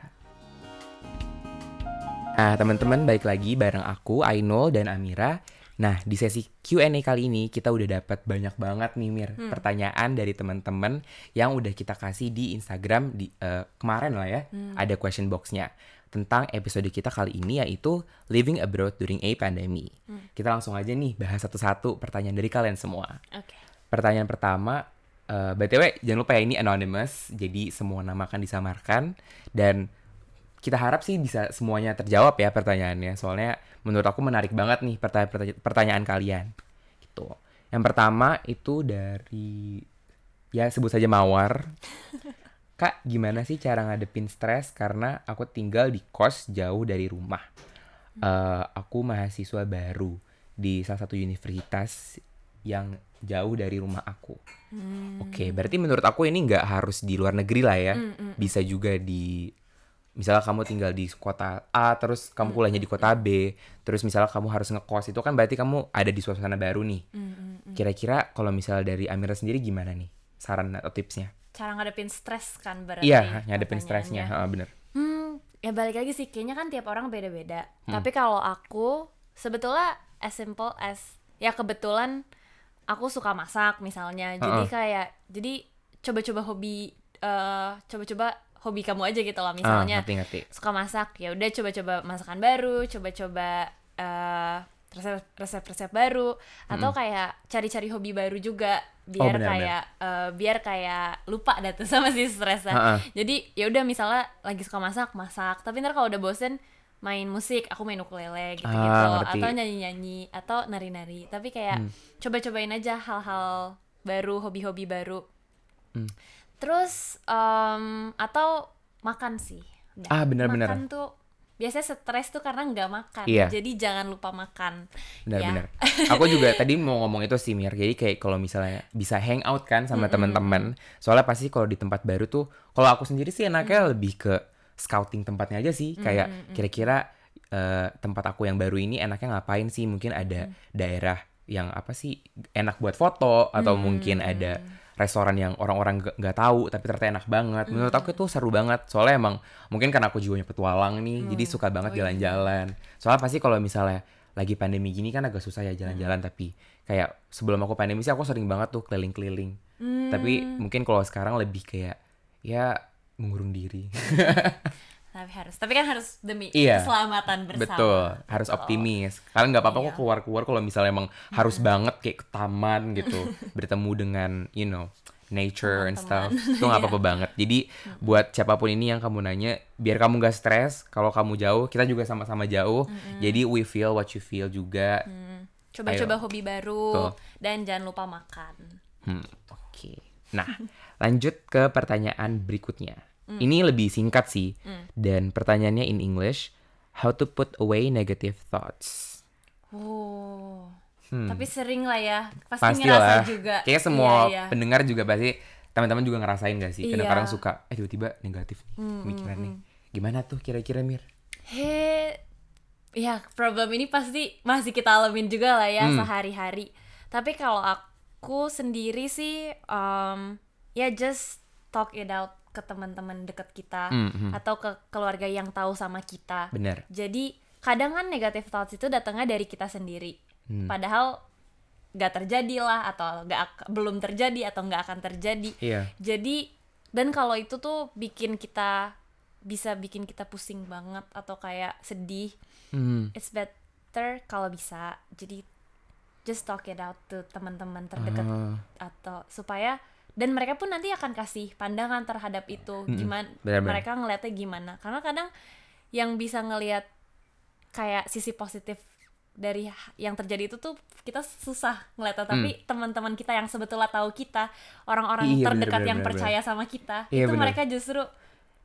Nah, teman-teman balik lagi bareng aku, Ainul dan Amira. Nah, di sesi Q&A kali ini kita udah dapat banyak banget nih Mir pertanyaan dari teman-teman yang udah kita kasih di Instagram di eh, kemarin lah ya. Ada question box-nya tentang episode kita kali ini yaitu living abroad during a pandemic. Kita langsung aja nih bahas satu-satu pertanyaan dari kalian semua. oke Pertanyaan pertama, eh, BTW jangan lupa ya ini anonymous, jadi semua nama akan disamarkan dan kita harap sih bisa semuanya terjawab ya pertanyaannya. Soalnya menurut aku menarik banget nih pertanyaan pertanyaan kalian. Gitu. Yang pertama itu dari ya sebut saja Mawar. Kak, gimana sih cara ngadepin stres karena aku tinggal di kos jauh dari rumah. Eh, aku mahasiswa baru di salah satu universitas yang jauh dari rumah aku. Oke, berarti menurut aku ini nggak harus di luar negeri lah ya. Bisa juga di misalnya kamu tinggal di kota A terus kamu kuliahnya di kota B, terus misalnya kamu harus ngekos itu kan berarti kamu ada di suasana baru nih. Kira-kira kalau misalnya dari Amira sendiri gimana nih? Saran atau tipsnya? cara ngadepin stres kan berarti Iya, ngadepin stresnya, ha, bener. Hmm, ya balik lagi sih, kayaknya kan tiap orang beda-beda. Tapi kalau aku sebetulnya as simple as ya kebetulan aku suka masak misalnya. Jadi Heeh. kayak jadi coba-coba hobi eh coba-coba hobi kamu aja gitu loh Ah, misalnya. ngerti-ngerti. suka masak ya udah coba-coba masakan baru coba-coba eh, resep resep-resep baru atau kayak cari-cari hobi baru juga biar benar, kayak eh, biar kayak lupa dah tuh sama si stresnya jadi ya udah misalnya lagi suka masak masak tapi ntar kalau udah bosen main musik aku main ukulele gitu gitu Ah, ngerti. atau nyanyi-nyanyi atau nari-nari tapi kayak Hmm. coba-cobain aja hal-hal baru hobi-hobi baru Hmm. Terus em, atau makan sih Udah. Ah, benar-benar. makan tuh biasanya stres tuh karena nggak makan Iya. jadi jangan lupa makan Benar Ya. benar. Aku juga tadi mau ngomong itu sih Mir. Jadi kayak kalau misalnya bisa hang out kan sama teman-teman. Soalnya pasti kalau di tempat baru tuh kalau aku sendiri sih enaknya lebih ke scouting tempatnya aja sih kayak kira-kira eh, tempat aku yang baru ini enaknya ngapain sih mungkin ada daerah yang apa sih enak buat foto atau mungkin ada restoran yang orang-orang nggak- tahu tapi ternyata enak banget. Menurut aku itu seru banget. Soalnya emang mungkin karena aku jiwanya petualang nih jadi suka banget jalan-jalan. Soalnya pasti kalau misalnya lagi pandemi gini kan agak susah ya jalan-jalan tapi kayak sebelum aku pandemi sih aku sering banget tuh keliling-keliling. Tapi mungkin kalau sekarang lebih kayak ya mengurung diri Tapi harus. Tapi kan harus demi Iya. keselamatan bersama. Betul, harus Betul. optimis. Kalian nggak apa-apa Iya. kok keluar-keluar kalau misalnya emang harus banget kayak ke taman gitu, bertemu dengan you know nature and stuff. Itu nggak apa-apa banget. Jadi buat siapa pun ini yang kamu nanya, biar kamu nggak stres. Kalau kamu jauh, kita juga sama-sama jauh. Jadi we feel what you feel juga. Coba-coba hobi baru Tuh. dan jangan lupa makan. Hmm, oke. Nah, lanjut ke pertanyaan berikutnya. Ini lebih singkat sih. Dan pertanyaannya in English, how to put away negative thoughts. Oh. Tapi sering lah ya. Pasti Hmm. Pasti ngerasa lah. juga. Kayak semua Iya, iya. pendengar juga pasti teman-teman juga ngerasain gak sih? Kadang-kadang Iya. suka eh tiba-tiba negatif nih pemikiran nih. Gimana tuh kira-kira Mir? He, ya problem ini pasti masih kita alamin juga lah ya Hmm. sehari-hari. Tapi kalau aku sendiri sih, um, ya just talk it out ke teman-teman deket kita Hmm, hmm. atau ke keluarga yang tahu sama kita. Bener. Jadi kadang kan negative thoughts itu datangnya dari kita sendiri. Hmm. Padahal nggak terjadi lah atau nggak ak- belum terjadi atau nggak akan terjadi. Iya. Jadi dan kalau itu tuh bikin kita bisa bikin kita pusing banget atau kayak sedih. Hmm. It's better kalau bisa. Jadi just talk it out to teman-teman terdekat Ah, atau supaya dan mereka pun nanti akan kasih pandangan terhadap itu gimana benar-benar. mereka ngeliatnya gimana karena kadang yang bisa ngelihat kayak sisi positif dari yang terjadi itu tuh kita susah ngeliatnya tapi teman-teman kita yang sebetulnya tahu kita orang-orang Hmm. Iya, terdekat benar-benar, yang benar-benar. percaya sama kita Iya, itu benar. mereka justru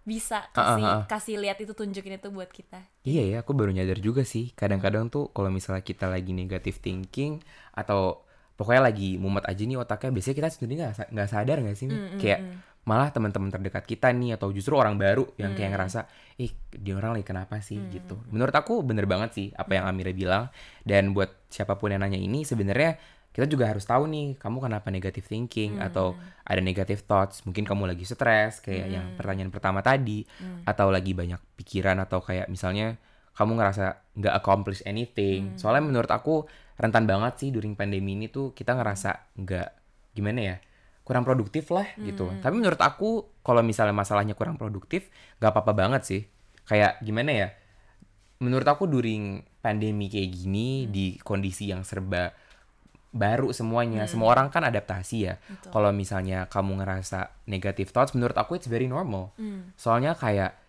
bisa Ah, ah, kasih ah. kasih lihat itu tunjukin itu buat kita Iya ya, aku baru nyadar juga sih. Kadang-kadang tuh kalau misalnya kita lagi negative thinking atau pokoknya lagi mumet aja nih otaknya, biasanya kita sendiri nggak nggak sadar nggak sih? Mi? kayak malah teman-teman terdekat kita nih atau justru orang baru yang kayak ngerasa, ih dia orang lagi kenapa sih? Gitu. Menurut aku bener banget sih apa yang Amira bilang. Dan buat siapa pun yang nanya ini sebenarnya kita juga harus tahu nih kamu kenapa negative thinking atau ada negative thoughts? Mungkin kamu lagi stres kayak yang pertanyaan pertama tadi atau lagi banyak pikiran atau kayak misalnya kamu ngerasa nggak accomplish anything. Soalnya menurut aku rentan banget sih during pandemi ini tuh kita ngerasa nggak gimana ya kurang produktif lah gitu. Tapi menurut aku kalau misalnya masalahnya kurang produktif nggak apa-apa banget sih. Kayak gimana ya menurut aku during pandemi kayak gini di kondisi yang serba baru semuanya semua orang kan adaptasi ya. Kalau misalnya kamu ngerasa negative thoughts menurut aku it's very normal. Soalnya kayak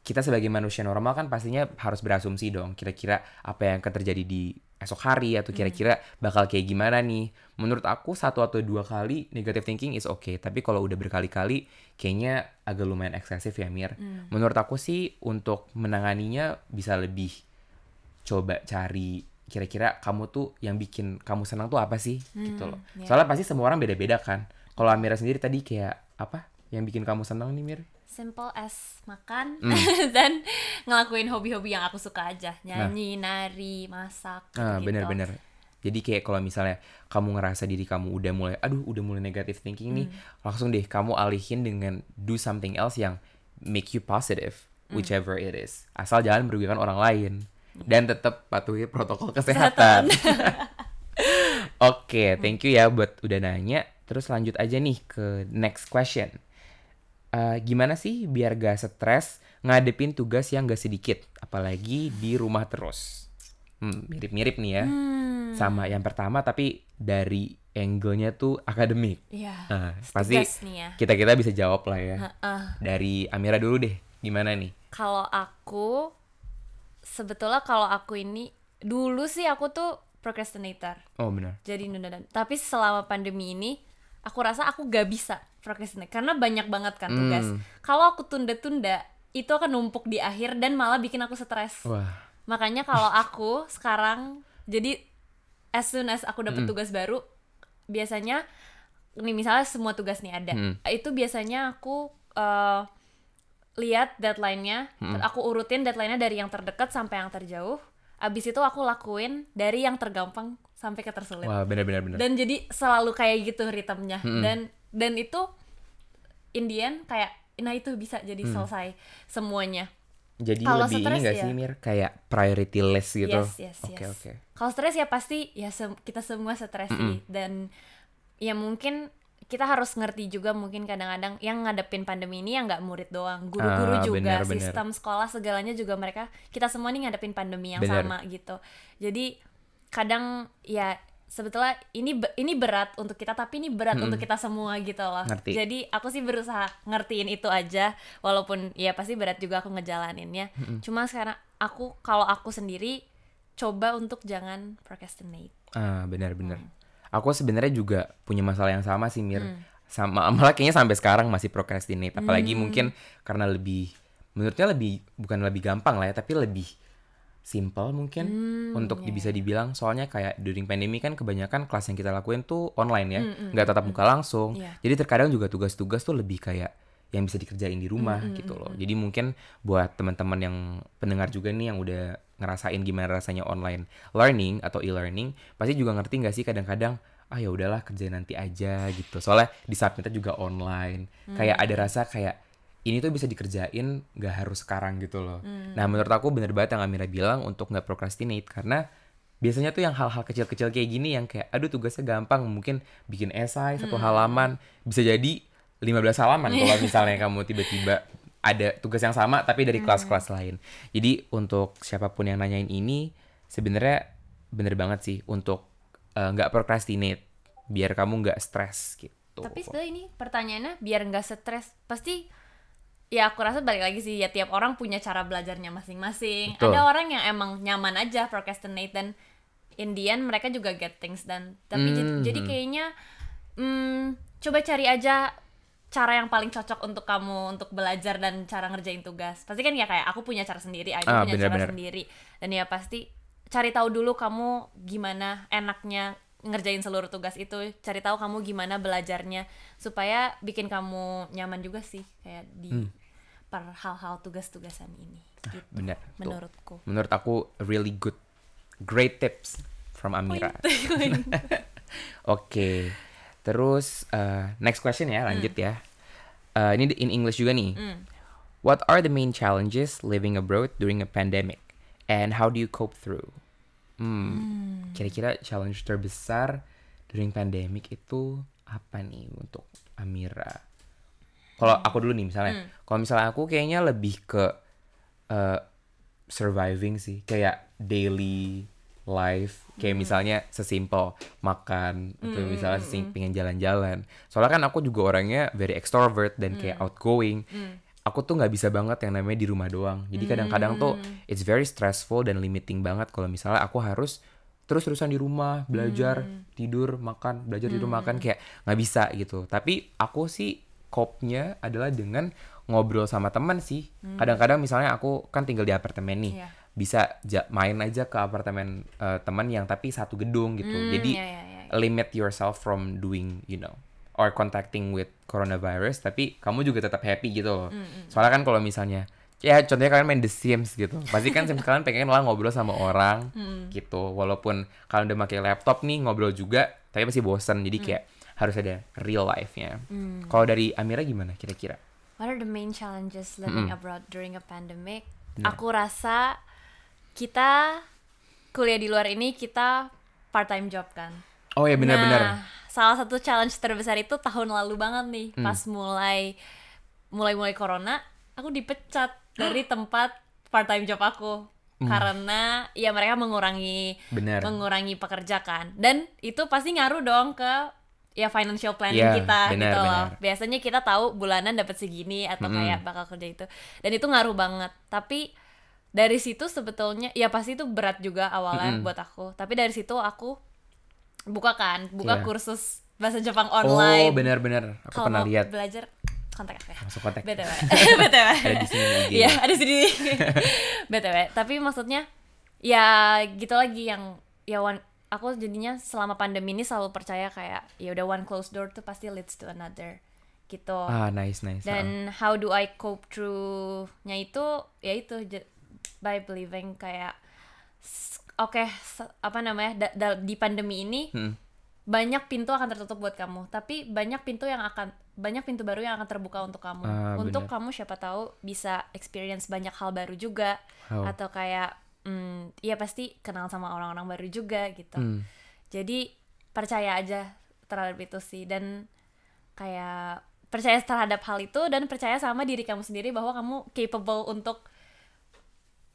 kita sebagai manusia normal kan pastinya harus berasumsi dong kira-kira apa yang akan terjadi di esok hari atau kira-kira bakal kayak gimana nih menurut aku satu atau dua kali negative thinking is okay tapi kalau udah berkali-kali kayaknya agak lumayan eksesif ya Mir menurut aku sih untuk menanganinya bisa lebih coba cari kira-kira kamu tuh yang bikin kamu senang tuh apa sih gitu loh. ya. Soalnya pasti semua orang beda-beda kan. Kalau Amira sendiri tadi kayak apa yang bikin kamu senang nih Mir? Simple as makan Hmm. dan ngelakuin hobi-hobi yang aku suka aja nyanyi nari masak Ah gitu-gitu. bener-bener. Jadi kayak kalau misalnya kamu ngerasa diri kamu udah mulai, aduh udah mulai negative thinking nih, langsung deh kamu alihin dengan do something else yang make you positive, whichever it is. Asal jangan merugikan orang lain dan tetap patuhi protokol kesehatan. Oke, thank you ya buat udah nanya. Terus lanjut aja nih ke next question. Eh, gimana sih biar gak stres ngadepin tugas yang gak sedikit, apalagi di rumah terus? Hmm, mirip-mirip nih ya, Hmm, sama yang pertama tapi dari angle-nya tuh akademik. iya Nah, pasti ya kita kita bisa jawab lah ya. Heeh. Dari Amira dulu deh, gimana nih? kalau aku sebetulnya kalau aku ini dulu sih aku tuh procrastinator Oh benar. jadi nunda tapi selama pandemi ini aku rasa aku gak bisa procrastinate karena banyak banget kan tugas Hmm. kalau aku tunda-tunda itu akan numpuk di akhir dan malah bikin aku stres Wah, makanya kalau aku sekarang jadi as soon as aku dapat tugas baru biasanya nih misalnya semua tugas nih ada Hmm. itu biasanya aku eh, lihat deadline-nya, ter- aku urutin deadline-nya dari yang terdekat sampai yang terjauh. Abis itu aku lakuin dari yang tergampang sampai ke tersulit. Wah, benar-benar benar. Dan jadi selalu kayak gitu ritmenya. Dan dan itu Indian kayak nah itu bisa jadi selesai semuanya. Jadi Kalau lebih ini stres gak ya. sih Mir kayak priority list gitu. Yes, yes, Oke, yes. oke. Kalau stres ya pasti ya sem- kita semua stres sih dan ya mungkin kita harus ngerti juga mungkin kadang-kadang yang ngadepin pandemi ini ya nggak murid doang, guru-guru Ah, juga, benar. sistem sekolah segalanya juga mereka kita semua nih ngadepin pandemi yang Benar. sama gitu. Jadi kadang ya sebetulnya ini ini berat untuk kita tapi ini berat untuk kita semua gitu loh. Ngerti. Jadi aku sih berusaha ngertiin itu aja walaupun ya pasti berat juga aku ngejalaninnya. Cuma sekarang aku kalau aku sendiri coba untuk jangan procrastinate. Ah, benar-benar. Hmm. Aku sebenarnya juga punya masalah yang sama sih Mir. Sama malah kayaknya sampai sekarang masih procrastinate. Apalagi Hmm. mungkin karena lebih menurutnya lebih bukan lebih gampang lah ya, tapi lebih simple mungkin Hmm, untuk di- bisa dibilang soalnya kayak during pandemi kan kebanyakan kelas yang kita lakuin tuh online ya, Hmm, nggak tatap muka langsung. Iya. Jadi terkadang juga tugas-tugas tuh lebih kayak yang bisa dikerjain di rumah Hmm, gitu loh. Jadi mungkin buat teman-teman yang pendengar juga nih yang udah ngerasain gimana rasanya online learning atau e-learning, pasti juga ngerti nggak sih kadang-kadang ah ya udahlah kerjain nanti aja gitu. Soalnya di submitnya juga online. Kayak ada rasa kayak ini tuh bisa dikerjain nggak harus sekarang gitu loh. Nah menurut aku bener banget yang Amira bilang untuk nggak procrastinate karena biasanya tuh yang hal-hal kecil-kecil kayak gini yang kayak aduh tugasnya gampang mungkin bikin esai satu halaman bisa jadi 15 halaman kalau misalnya kamu tiba-tiba ada tugas yang sama tapi dari kelas-kelas lain. Jadi untuk siapa pun yang nanyain ini sebenarnya bener banget sih untuk eh, nggak procrastinate biar kamu nggak stres gitu. Tapi sebenarnya ini pertanyaannya biar nggak stres pasti ya aku rasa balik lagi sih ya tiap orang punya cara belajarnya masing-masing. Ada orang yang emang nyaman aja procrastinate dan Indian mereka juga get things done. Tapi Hmm. jadi kayaknya hmm, coba cari aja cara yang paling cocok untuk kamu untuk belajar dan cara ngerjain tugas. Pasti kan ya kayak aku punya cara sendiri, Aida Ah, punya cara benar-benar. sendiri. Dan ya pasti cari tahu dulu kamu gimana enaknya ngerjain seluruh tugas itu. Cari tahu kamu gimana belajarnya supaya bikin kamu nyaman juga sih kayak di Hmm. Per hal-hal tugas-tugasan ini. Gitu, Bener. tuh. menurutku. Menurut aku really good, great tips from Amira. Oke, terus uh, next question ya, lanjut ya. Uh, ini in English juga nih. What are the main challenges living abroad during a pandemic, and how do you cope through? Hmm, kira-kira challenge terbesar during pandemic itu apa nih untuk Amira? Kalau aku dulu nih misalnya, kalau misalnya aku kayaknya lebih ke uh, surviving sih, kayak daily life, kayak misalnya sesimpel makan atau misalnya sesimpel pengen jalan-jalan. Soalnya kan aku juga orangnya very extrovert dan kayak outgoing. Aku tuh nggak bisa banget yang namanya di rumah doang. Jadi kadang-kadang tuh it's very stressful dan limiting banget kalau misalnya aku harus terus-terusan di rumah belajar tidur makan belajar tidur makan kayak nggak bisa gitu. Tapi aku sih cope-nya adalah dengan ngobrol sama teman sih. Kadang-kadang misalnya aku kan tinggal di apartemen nih Iya. bisa ja- main aja ke apartemen eh, teman yang tapi satu gedung gitu. Jadi iya, iya, iya. limit yourself from doing you know or contacting with coronavirus tapi kamu juga tetap happy gitu loh. Soalnya kan kalau misalnya ya contohnya kalian main The Sims gitu. Pasti kan Sims kalian pengen lah ngobrol sama orang gitu. Walaupun kalian udah pakai laptop nih ngobrol juga tapi masih bosan jadi kayak harus ada real life-nya kalau dari Amira gimana kira-kira What are the main challenges living abroad during a pandemic? Aku rasa kita kuliah di luar ini kita part time job kan. oh ya benar-benar Nah, salah satu challenge terbesar itu tahun lalu banget nih, Hmm. pas mulai mulai mulai corona, aku dipecat dari tempat part time job aku karena ya mereka mengurangi Hmm. Benar. mengurangi pekerja kan. Dan itu pasti ngaruh dong ke ya financial planning Iya, kita benar, gitu loh. benar. Biasanya kita tahu bulanan dapat segini atau kayak bakal kerja itu. Dan itu ngaruh banget. Tapi dari situ sebetulnya ya pasti itu berat juga awalnya buat aku. Tapi dari situ aku buka kan, buka Iya. kursus bahasa Jepang oh online. benar-benar aku Kalau pernah lihat belajar kontak aku ya. langsung kontak BTW. BTW. ada di sini IG. Iya, ada di sini. BTW, tapi maksudnya ya gitu lagi yang ya one aku jadinya selama pandemi ini selalu percaya kayak ya udah one closed door tuh pasti leads to another. gitu Ah, nice, nice. dan how do I cope through-nya itu ya itu by believing kayak oke se- apa namanya da- da- di pandemi ini Hmm. banyak pintu akan tertutup buat kamu tapi banyak pintu yang akan banyak pintu baru yang akan terbuka untuk kamu Ah, untuk bener. kamu siapa tahu bisa experience banyak hal baru juga Oh. atau kayak hmm, ya pasti kenal sama orang-orang baru juga gitu. Hmm. jadi percaya aja terhadap itu sih. Dan kayak percaya terhadap hal itu dan percaya sama diri kamu sendiri bahwa kamu capable untuk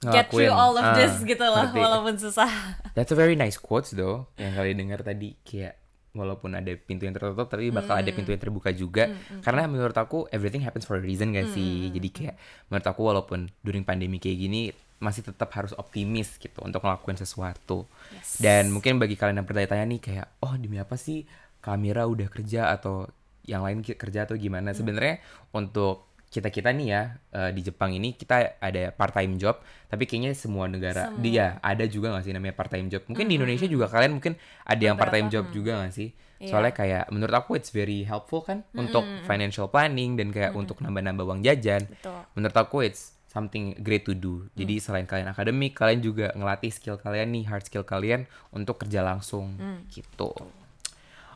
get through all of Ah, this gitu loh ngerti. walaupun susah. That's a very nice quotes though yang kalian dengar tadi. Kayak walaupun ada pintu yang tertutup tapi bakal ada pintu yang terbuka juga. Karena menurut aku everything happens for a reason gak sih. Jadi kayak menurut aku walaupun during pandemi kayak gini masih tetap harus optimis gitu untuk ngelakuin sesuatu. Yes. dan mungkin bagi kalian yang bertanya-tanya nih kayak oh demi apa sih kamera udah kerja atau yang lain kerja atau gimana? Sebenarnya untuk kita kita nih ya eh, di Jepang ini kita ada part time job tapi kayaknya semua negara Semua. dia ada juga gak sih namanya part time job? Mungkin di Indonesia juga kalian mungkin ada yang part time Beberapa, job juga gak sih? Iya. soalnya kayak menurut aku it's very helpful kan untuk financial planning dan kayak untuk nambah-nambah uang jajan. Betul. Menurut aku it's something great to do. Jadi selain kalian akademik kalian juga ngelatih skill kalian nih hard skill kalian untuk kerja langsung. Gitu.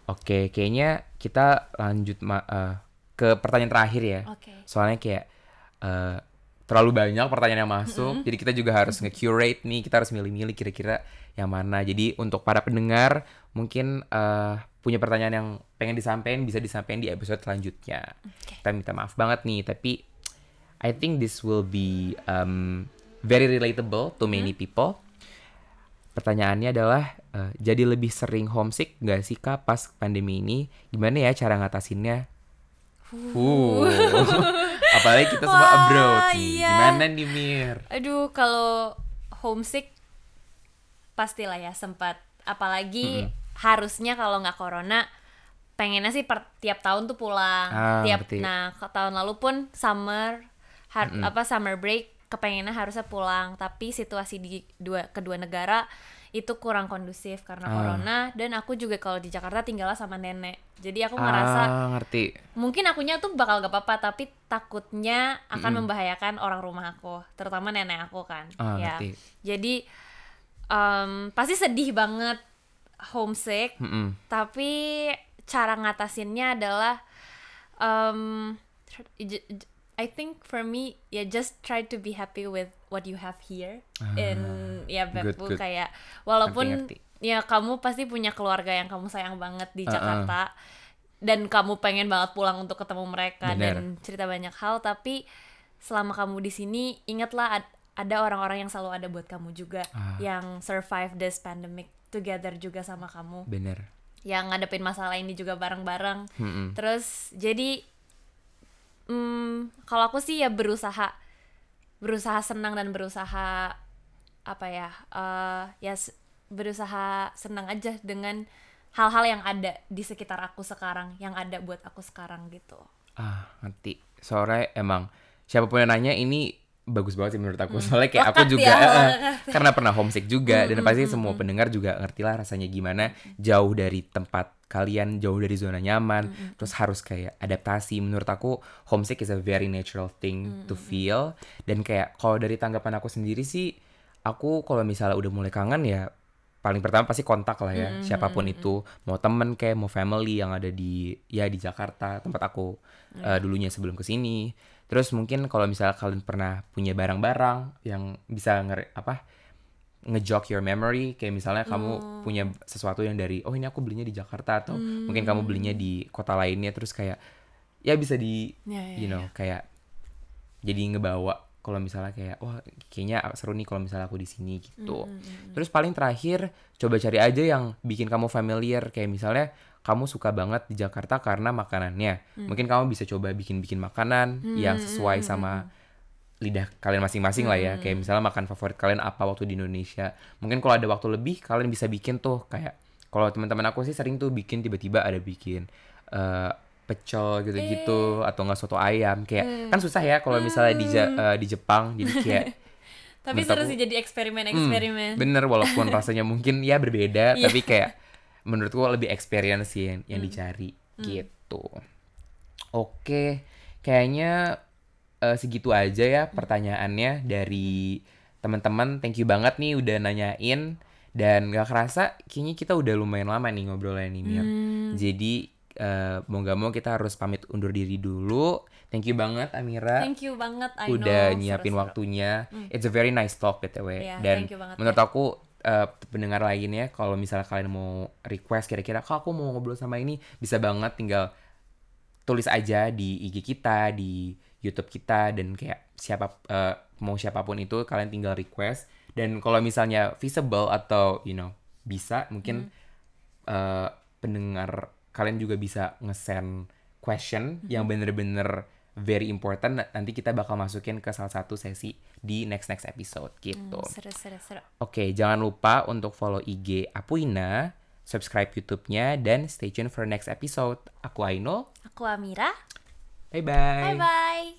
Oke kayaknya kita lanjut ma- eh, ke pertanyaan terakhir ya. Oke. Soalnya kayak eh, terlalu banyak pertanyaan yang masuk. Jadi kita juga harus nge-curate nih kita harus milih-milih kira-kira yang mana. Jadi untuk para pendengar mungkin eh, punya pertanyaan yang pengen disampaikan bisa disampaikan di episode selanjutnya. Kita minta maaf banget nih tapi I think this will be um, very relatable to many people pertanyaannya adalah eh, jadi lebih sering homesick nggak sih kak pas pandemi ini gimana ya cara ngatasinnya Uh. Apalagi kita semua Wah, abroad nih. iya. Gimana nih Mir? aduh kalau homesick pastilah ya sempat apalagi harusnya kalau nggak corona pengennya sih per tiap tahun tuh pulang Ah, tiap ngerti. nah tahun lalu pun summer har- apa summer break kepengennya harusnya pulang tapi situasi di dua kedua negara itu kurang kondusif karena Ah. corona dan aku juga kalau di Jakarta tinggalnya sama nenek jadi aku ngerasa Ah, ngerti. mungkin akunya tuh bakal gak apa-apa tapi takutnya akan membahayakan orang rumah aku terutama nenek aku kan Ah, ya ngerti. jadi em, pasti sedih banget homesick Mm-mm. tapi cara ngatasinnya adalah um, I think for me ya just try to be happy with what you have here in ya Beppu good. kayak walaupun Ngerti, ya kamu pasti punya keluarga yang kamu sayang banget di Uh-uh. Jakarta dan kamu pengen banget pulang untuk ketemu mereka Bener. dan cerita banyak hal tapi selama kamu di sini ingatlah ad- ada orang-orang yang selalu ada buat kamu juga Ah. yang survive this pandemic together juga sama kamu Bener. yang ngadepin masalah ini juga bareng-bareng Mm-mm. terus jadi hmm, kalau aku sih ya berusaha berusaha senang dan berusaha apa ya eh, ya berusaha senang aja dengan hal-hal yang ada di sekitar aku sekarang yang ada buat aku sekarang gitu Ah, ngerti. Soalnya emang siapa pun yang nanya ini bagus banget sih menurut aku. Soalnya kayak aku Lekat juga ya, lekat. karena pernah homesick juga dan pasti semua pendengar juga ngerti lah rasanya gimana. Jauh dari tempat kalian, jauh dari zona nyaman, terus harus kayak adaptasi. Menurut aku homesick is a very natural thing to feel. Dan kayak kalau dari tanggapan aku sendiri sih aku kalau misalnya udah mulai kangen ya paling pertama pasti kontak lah ya siapa pun itu. mau temen kayak mau family yang ada di ya di Jakarta tempat aku eh, dulunya sebelum ke sini terus mungkin kalau misalnya kalian pernah punya barang-barang yang bisa nge apa ngejog your memory kayak misalnya kamu punya sesuatu yang dari oh ini aku belinya di Jakarta atau mungkin kamu belinya di kota lainnya terus kayak ya bisa di Ya, ya, you know kayak jadi ngebawa kalau misalnya kayak wah kayaknya seru nih kalau misalnya aku di sini gitu. Terus paling terakhir coba cari aja yang bikin kamu familiar kayak misalnya kamu suka banget di Jakarta karena makanannya. Mungkin kamu bisa coba bikin-bikin makanan yang sesuai sama lidah kalian masing-masing lah ya. Kayak misalnya makan favorit kalian apa waktu di Indonesia. Mungkin kalau ada waktu lebih kalian bisa bikin tuh. Kayak kalau teman-teman aku sih sering tuh bikin tiba-tiba ada bikin eh, pecel gitu-gitu atau enggak soto ayam. Kayak kan susah ya kalau misalnya di Ja- eh, di Jepang jadi kayak tapi seru sih jadi eksperimen-eksperimen bener walaupun rasanya mungkin ya berbeda tapi kayak menurutku lebih experience sih yang, yang dicari gitu Oke, kayaknya eh, segitu aja ya pertanyaannya dari teman-teman. Thank you banget nih udah nanyain dan gak kerasa kayaknya kita udah lumayan lama nih ngobrolnya nih Mir. Jadi eh, mau gak mau kita harus pamit undur diri dulu. Thank you banget Amira Thank you banget I udah know, nyiapin seru-seru. waktunya. It's a very nice talk btw. Iya, Dan thank you banget, menurut ya. aku eh, pendengar lainnya kalau misalnya kalian mau request kira-kira kak aku mau ngobrol sama ini bisa banget tinggal tulis aja di IG kita di YouTube kita dan kayak siapa eh, mau siapa pun itu kalian tinggal request. Dan kalau misalnya feasible atau you know bisa mungkin eh, pendengar kalian juga bisa nge-send question yang bener-bener very important nanti kita bakal masukin ke salah satu sesi di next next episode gitu. Hmm, seru seru seru. Oke, okay, jangan lupa untuk follow IG Apuina, subscribe YouTube-nya dan stay tune for next episode. Aku Aino. Aku Amira. Bye bye. Bye bye.